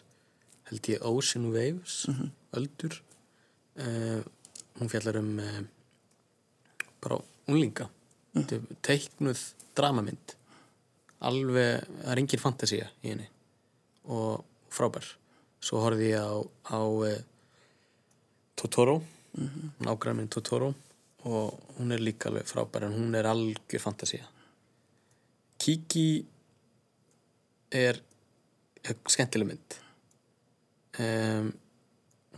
held ég Ocean Waves mm -hmm. öldur. Uh, hún fjallar um uh, bara unlinga mm. teiknuð dramamynd. Alveg, það er engin fantasía í henni. Og frábær. Svo horfið ég á, á uh, Totoro. Mm -hmm. nágræminn Totoro. Og hún er líka alveg frábær en hún er algjör fantasía. Kiki er skemmtileg mynd um,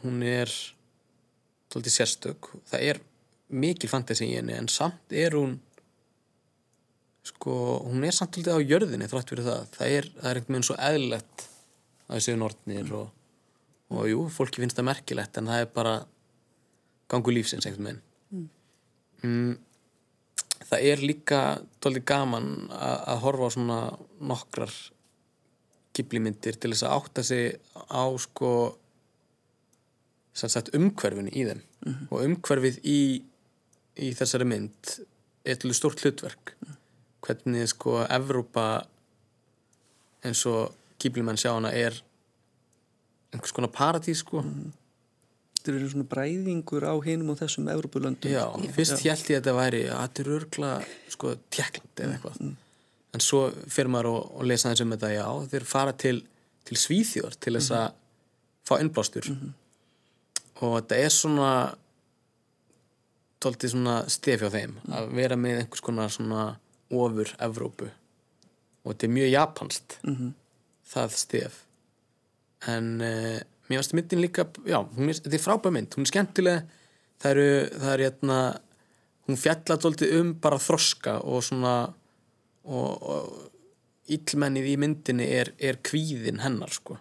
hún er svolítið sérstök. Það er mikil fantasi í henni en samt er hún sko, hún er samt svolítið á jörðinni þrátt fyrir það. Það er, það er einhvern veginn svo eðlilegt að það séu nortnir og, og jú, fólki finnst það merkilegt en það er bara gangu lífsins einhvern veginn. Mm. Mm, það er líka svolítið gaman að horfa á svona nokkrar kiplímyndir til þess að átta sig á sko sagt, umhverfinu í þeim mm -hmm. og umhverfið í, í þessari mynd er til stort hlutverk mm -hmm. hvernig sko Evrópa eins og kiplímenn sjá hana er einhvers konar paradís sko mm -hmm. þetta er svona bræðingur á hinum og þessum Európulöndum Já, fyrst held ég að þetta væri að þetta er örgla sko tjekkland eða eitthvað en svo fyrir maður og, og lesa þess um þetta já, þeir fara til, til Svíþjóðar til þess að fá innblástur. Og þetta er svona tóltið svona stef hjá þeim að vera með einhvers konar svona ofur Evrópu. Og þetta er mjög japanst það stef. En uh, mér varst myndin líka já, er, þetta er frábæð mynd, hún er skemmtileg. Það eru, það er hérna hún fjallat svolítið um bara þroska og svona og, og illmennið í myndinni er, er kvíðin hennar sko.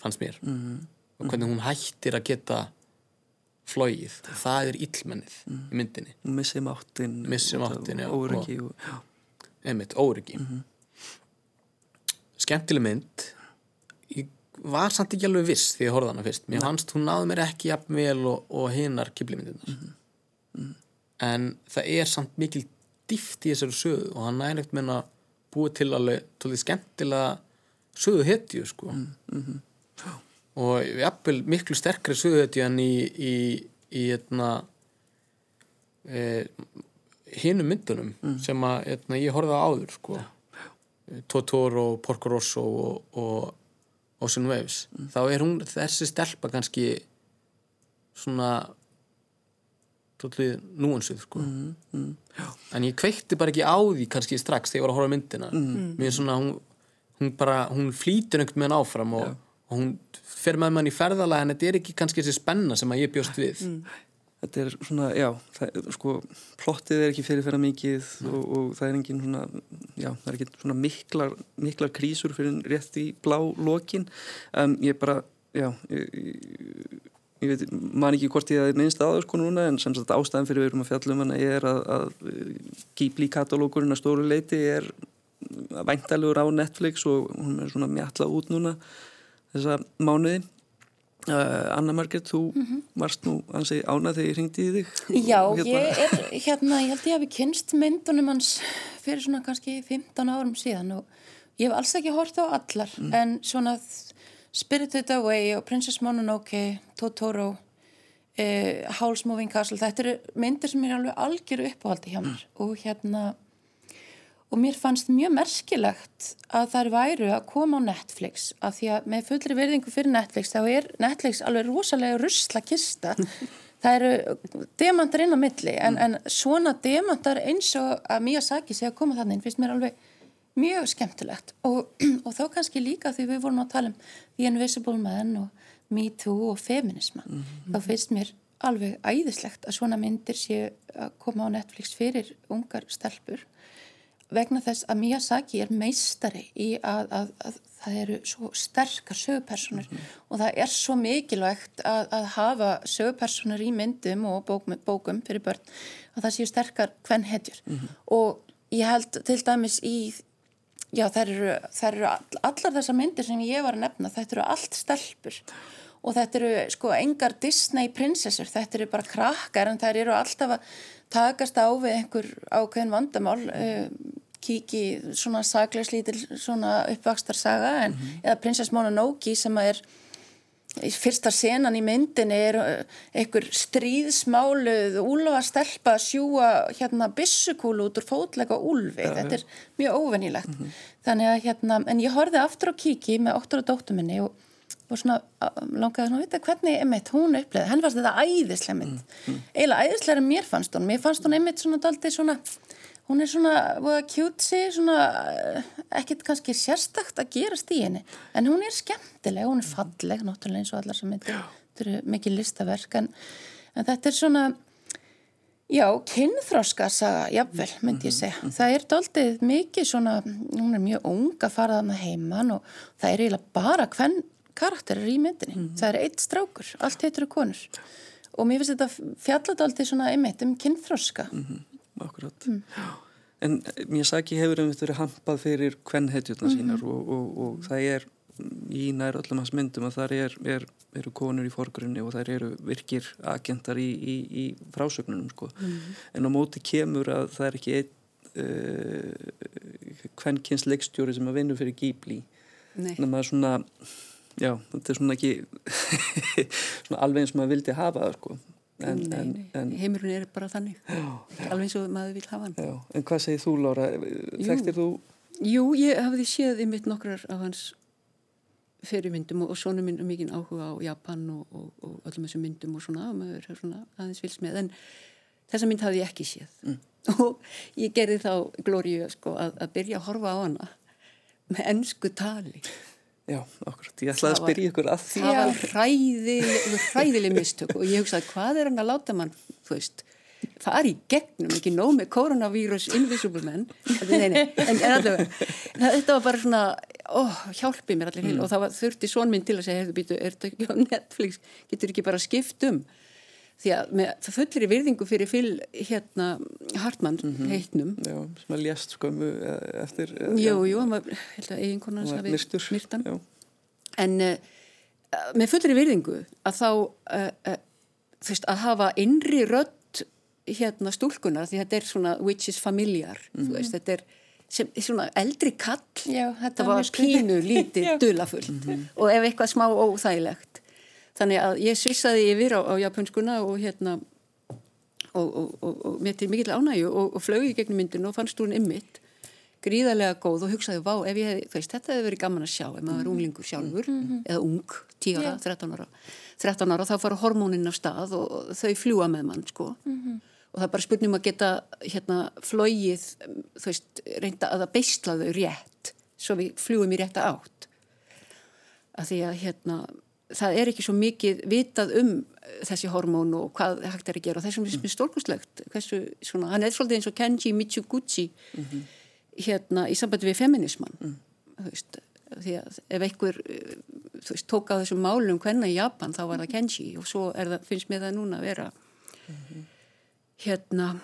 Fannst mér. -hmm. og hvernig hún hættir að geta flóið, það er illmennið í myndinni, missi máttin Missi máttinn, já, óryggi einmitt, óryggi. Skemmtileg mynd. Ég var samt ekki alveg viss því ég horfði hana fyrst. Mér fannst hún náði mér ekki jafn vel og, og hinnar kiplimyndirnar en það er samt mikil dýft í þessari sögu og hann einhvern veginn að búa til alveg tólið skemmtilega sögu hetju sko. Og jafnvel miklu sterkri sögu hetju en í í, í etna, e, hinum myndunum sem að etna, ég horfði á áður sko. Totoro, Porco Rosso og, og Ocean Waves. Þá er hún þessi stelpa kannski svona núansuð sko. en ég kveikti bara ekki á því kannski strax þegar ég var að horfa myndina. Mér er svona hún, hún bara, hún flýtur einhvern veginn áfram og, og hún fer með mann í ferðalega en þetta er ekki kannski þessi spenna sem að ég bjóst við. Þetta er svona, já það, sko, plottið er ekki fyrirferða mikið og, og það er engin svona já, það er ekki svona miklar, miklar krísur fyrir rétt í blá lokin. Um, ég bara, já ég, ég, ég veit, man ekki hvort ég að minnst aður sko núna en sem sagt ástæðan fyrir við erum að fjalla um hana er að, að Ghibli katalókurinn að stóru leiti er væntalugur á Netflix og hún er svona mjalla út núna þessa mánuði. Uh, Anna Margret, þú varst nú ansi ánað þegar ég ringdi í þig. Já, Og ég er hérna, ég held ég hafi kynst myndunum hans fyrir svona kannski 15 árum síðan og ég hef alls ekki hort á allar en svona Spirited Away og Princess Mononoke, Totoro eh, Howl's Moving Castle. Þetta eru myndir sem er alveg algjöru uppáhaldi hjá mér. Og hérna og mér fannst mjög merkilegt að þær væru að koma á Netflix af því að með fullri verðingu fyrir Netflix þá er Netflix alveg rosalega rusla kista. Það eru demantar inn á milli en, en svona demantar eins og að Miyazaki sé að koma þannig finnst mér alveg mjög skemmtilegt. Og, og þá kannski líka því við vorum að tala um The Invisible Man og Me Too og feminisma þá finnst mér alveg æðislegt að svona myndir sé að koma á Netflix fyrir ungar stelpur vegna þess að Miyazaki er meistari í að, að, að það eru svo sterkar sögupersonur og það er svo mikilvægt að, að hafa sögupersonur í myndum og bókum, bókum fyrir börn að það séu sterkar hvern hetjur og ég held til dæmis í já þær eru, þær eru all, allar þessar myndir sem ég var að nefna þetta eru allt stelpur. Og þetta eru sko engar Disney prinsessur þetta eru bara krakkar en þær eru alltaf að takast á við einhver ákveðin vandamál uh, kíki svona saglauslítil svona uppvakstarsaga en, eða prinsess Mononoke sem að er fyrsta senan í myndinni er uh, einhver stríðsmáluð úlfa stelpa að sjúa hérna bissukúlu út úr fótlega úlfi. Þetta er mjög óvenilegt þannig að hérna, en ég horfið aftur á kíki með óttur og dóttur minni og og svona langaði svona að vita hvernig einmitt hún uppleði, henn fannst þetta æðislega mynd. Mm, mm. eiginlega æðislega mér fannst hún. Mér fannst hún einmitt svona daldi svona hún er svona, voða kjútsi svona, ekkert kannski sérstakt að gerast í henni, en hún er skemmtileg, hún er falleg, náttúrulega eins og allar sem myndir, þetta eru mikið listaverk en, en þetta er svona já, kynþróska saga, jafnvel, myndi ég segja það er daldið mikið svona hún er mjög ung að fara þarna heiman og það er eiginlega bara hvern karakterir í myndinni. Mm -hmm. Það er eitt strákur, allt heitur og konur. Og mér finnst þetta fjalladaldi svona einmitt um kynþroska. Mm -hmm. Akkurat. Mm. En Miyazaki hefur um þetta verið hampað fyrir kvennhetjurna -hmm. sínar og, og, og það er í nær öllum hans myndum að það er, er, eru konur í forgrunni og það eru virkir agentar í, í, í frásögnunum sko. En á móti kemur að það er ekki einn uh, kvennkynns leikstjóri sem að vinna fyrir. Nei. Þannig að maður svona já, þetta er svona ekki svona alveg eins og maður vildi hafa það sko en, nei, nei. En, heimurinn er bara þannig já, alveg eins og maður vil hafa hann já. En hvað segir þú Lára? Þekktir þú? Jú, ég hafði séð í mitt nokkrar af hans fyrirmyndum og, og svona minn mikið áhuga á Japan og, og, og öllum þessum myndum og svona, maður er svona aðeins vils með en þessa mynd hafði ég ekki séð mm. og ég gerði þá glóriu sko, að, að byrja að horfa á hana með ennsku tali Já, okkur, ég ætlaði að spyrja ykkur að því. Það var hræðileg, hræðileg mistök og ég hugsaði hvað er hann að láta mann, þú veist það er í gegnum, ekki nóg með koronavírus invisible men en, en allavega, þetta var bara svona oh, hjálpið mér allir mm. og það var þurfti svon minn til að segja, er þetta ekki á Netflix, getur ekki bara skipt um því að með, í virðingu fyrir fyll hérna Hartmann mm -hmm. heitnum. Já, sem að ljast skömmu eh, eftir eh, Jú, jú, hann var eiginkonans myrtan en uh, með fullir í virðingu að þá uh, uh, þú veist, að hafa innri rödd hérna stúlkunar því þetta er svona which is familiar mm -hmm. veist, þetta er sem, svona eldri kall. Já, þetta var pínu lítið dulafullt mm -hmm. og ef eitthvað smá óþægilegt þannig að ég svissaði yfir á, á japanskuna og hérna og, og, og, og mér til mikill ánægju og flög í gegnum myndinu og fannst hún ymmit gríðarlega góð og hugsaði vá ef ég hef, veist, þetta hefur verið gaman að sjá ef maður er mhm. unglingur sjálfur mm -hmm. eða ung, 10 ára, 13 ára 13 ára þá fara hormónin af stað og þau fljúa með mann sko. Mm -hmm og það er bara spurningum að geta hérna flóið þú veist, reynda að það beistla þau rétt svo við fljúum í rétta átt. Að því að hérna það er ekki svo mikið vitað um þessi hormón og hvað hægt er að gera og þessum finnst mér stórkustlegt hann er svolítið eins og Kenji Michiguchi mm -hmm. hérna í sambandi við feminisman mm. veist því að ef einhver þú veist, tók á þessum málum hvenna í Japan þá var það Kenji og svo það, finnst mér það núna að vera mm -hmm hérna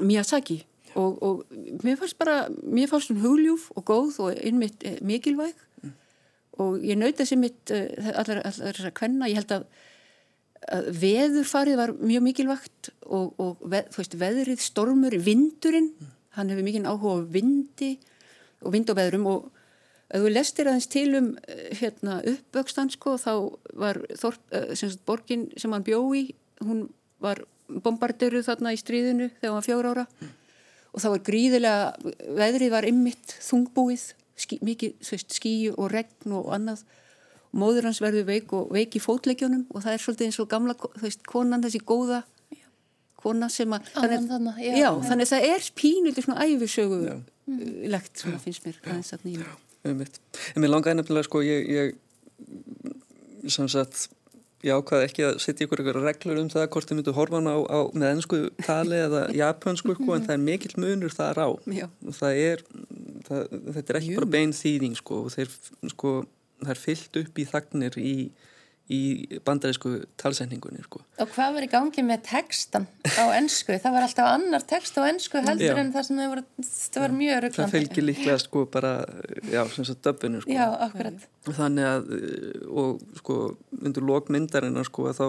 Miyazaki og, og mér fannst bara, mér fannst hún hugljúf og góð og einmitt eh, mikilvæg mm. Og ég nauti þessi mitt eh, allar þessar kvenna, ég held að, að veðurfarið var mjög mikilvægt og, og veð, veist, veðrið, stormur, vindurinn mm. hann hefur mikið áhuga á vindi og vind og veðrum og ef þú lestir aðeins til um eh, hérna, uppvöxtan sko, þá var Þorp, sem sagt, borgin sem hann bjó í hún var bombarderu þarna í stríðinu þegar hann var fjóra ára mm. og það var gríðilega, veðrið var ymmit þungbúið, skí, mikið veist, skíu og regn og annað. Móður hans verður veik og veik í fótleikjónum og það er svolítið eins og gamla veist, konan þessi góða kona sem að þannig, þannig, já, já, þannig að það er pínulegt svona æfisögulegt svona finnst mér aðeins að nýja En mér langaði nefnilega sko ég, ég sem sagt ég ákvaði ekki að setja ykkur ykkur reglur um það hvort þið myndu horfa á, á með ennsku tali eða japansku sko, en það er mikill munur þar á. Og það er, það, þetta er ekki Jú. bara bein þýðing sko, þeir, sko, það er fyllt upp í þagnir í í bandarísku talsendingunni sko. Og hvað var í gangi með textan á ennsku? Það var alltaf annar text á ennsku heldur já. en það sem það var, það var mjög röglandi. Það fylgir líklega sko bara, já, sem sagt döfinu sko. Já. Þannig að, og sko, undir lókmyndarinn sko að þá,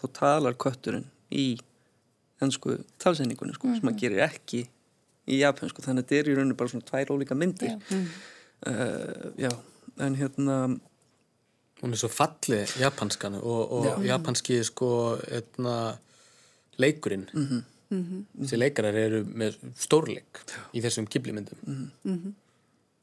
þá talar kötturinn í ennsku talsendingunni sko, mm -hmm. sem maður gerir ekki í japansku, þannig að þetta er í rauninu bara svona tvær ólíka myndir. Já, mm. uh, já en hérna Hún er svo fallið japanskan og, og japanski sko etna, leikurinn mm -hmm. Mm -hmm. þessi leikarar eru með stórleik í þessum kiblimyndum mm -hmm.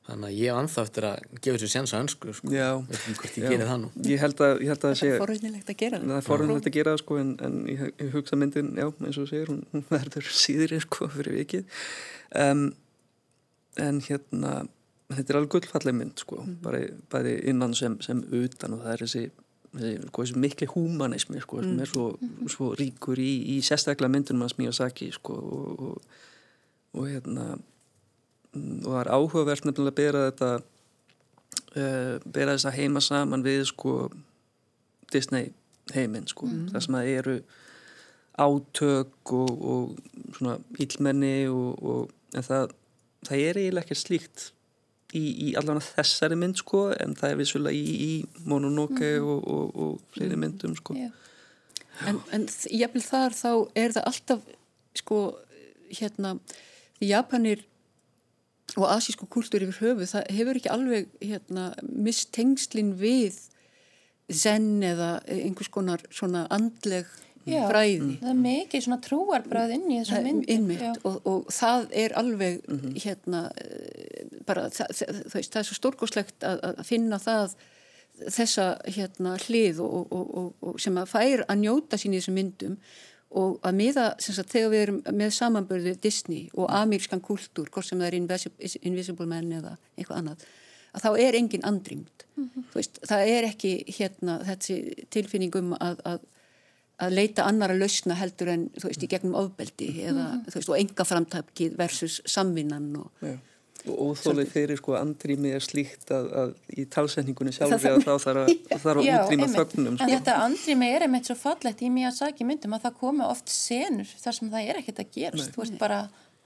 Þannig að ég anþá eftir að gefa þessu séns að önsku sko. hvort ég gerir það nú ég held að, ég held að það er forunilegt að gera það er forunilegt að gera það sko, en, en ég, ég hugsa myndin, já eins og þú segir hún, hún verður síðri sko fyrir vikið um, en hérna þetta er alveg gullfalleg mynd sko, mm -hmm. bara, bæði innan sem, sem utan og það er þessi, þessi, sko, þessi mikli humanismi sko, sem er svo, mhm. svo ríkur í, í sérstaklega myndunum að smíja saki sko, og, og, og hérna og er áhugavert nefnilega að bera þetta uh, bera þessa heima saman við sko Disney heiminn sko, mm það sem að eru átök og, og svona ílmenni og en það, það er eiginlega ekki slíkt í, í allavega þessari mynd sko en það er vissulega í, í Mononoke mm og, og, og fleiri mhm. myndum sko yeah. En, en jafnvel þar þá er það alltaf sko hérna Japanir og asísku kultúr yfir höfu, það hefur ekki alveg hérna, mistengslin við zen eða einhvers konar svona andleg Já, fræði. það er mikið svona trúarbræð inn í þessum myndum. Innmitt og, og það er alveg hérna eh, bara það, það, veist, það er svo stórkoslegt að, að finna það þessa hérna hlið og, og, og sem að fær að njóta sín í þessum myndum og að miða sagt, þegar við erum með samanbörðu Disney og amerískan kultúr, hvort sem það er Invisible, Invisible Men eða eitthvað annað að þá er engin andringt mm -hmm. veist, það er ekki hérna þessi tilfinningum að, að að leita annar að lausna heldur en þú veist í gegnum ofbeldi eða mm -hmm. þú veist og enga framtækið versus samvinnan og Já. Óþólið fyrir sko andrými er slíkt að, að í talsetningunni sjálfri að þá þarf að, að útrýma þögnum en þetta andrými er einmitt svo fallegt í mjög saki myndum að það komi oft senur þar sem það er ekkert að gerast. Nei. þú veist bara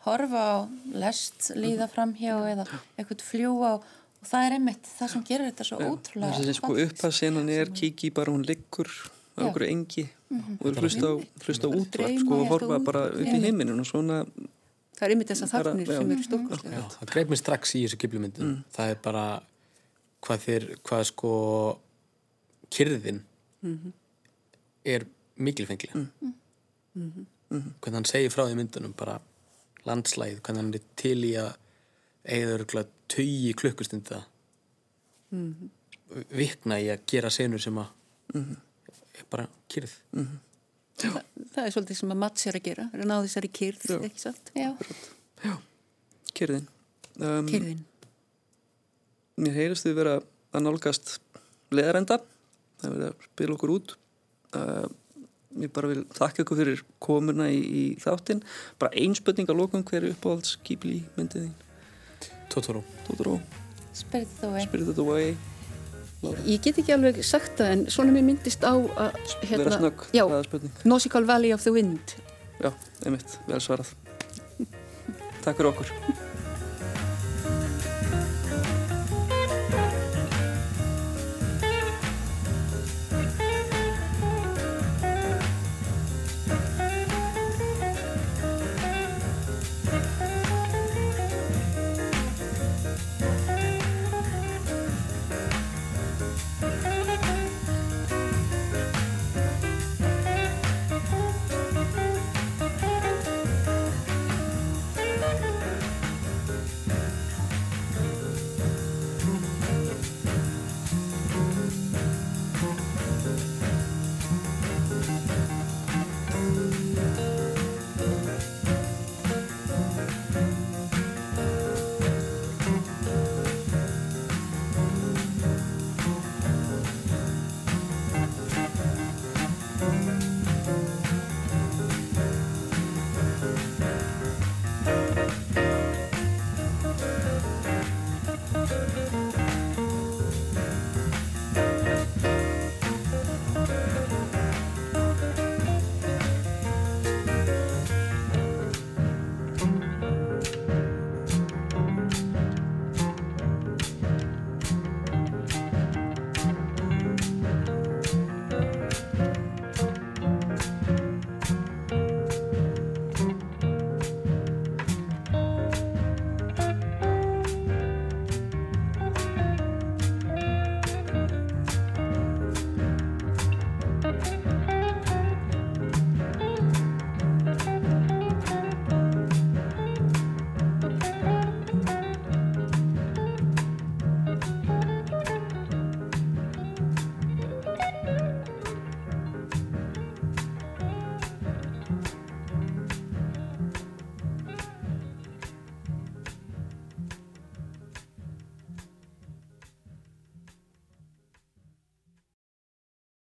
horfa á lest líða framhjá eða eitthvað fljúa og það er einmitt það sem gerir þetta svo ótrúlega þess að sko upphassenan er kiki bara hún liggur á okkur engi mm -hmm. og er hlusta á, útvart sko og horfa bara upp í heiminin og svona það er yfir þess að þarfnir sem eru stórkostlega það greið mér strax í þessu kiplumyndin mm. það er bara hvað þér, hvað sko kyrðin mm. -hmm. er mikilfengli -hmm. hvernig hann segir frá því myndunum bara landslæð, hvernig hann er til í að eða tögi klukkustunda vikna í að gera senur sem að bara kyrð mm -hmm. Þa, það er svolítið sem að Mats er að gera er að ná þessari kyrð, Já. ekki satt? Já, Já. kyrðin um, Kyrðin Mér heyrist við vera að nálgast leðarenda það er verið að spila okkur út. Uh, ég bara vil þakka ykkur fyrir komuna í, í þáttin bara einspötning að lókum hverju uppáhalds kýpli myndið þín? Totoro. Totoro. Spirited Away Ég get ekki alveg sagt það en svona mér myndist á að hérna, snögg, já, Nautical Valley of the Wind. Já, einmitt, vel svarað. Takk fyrir okkur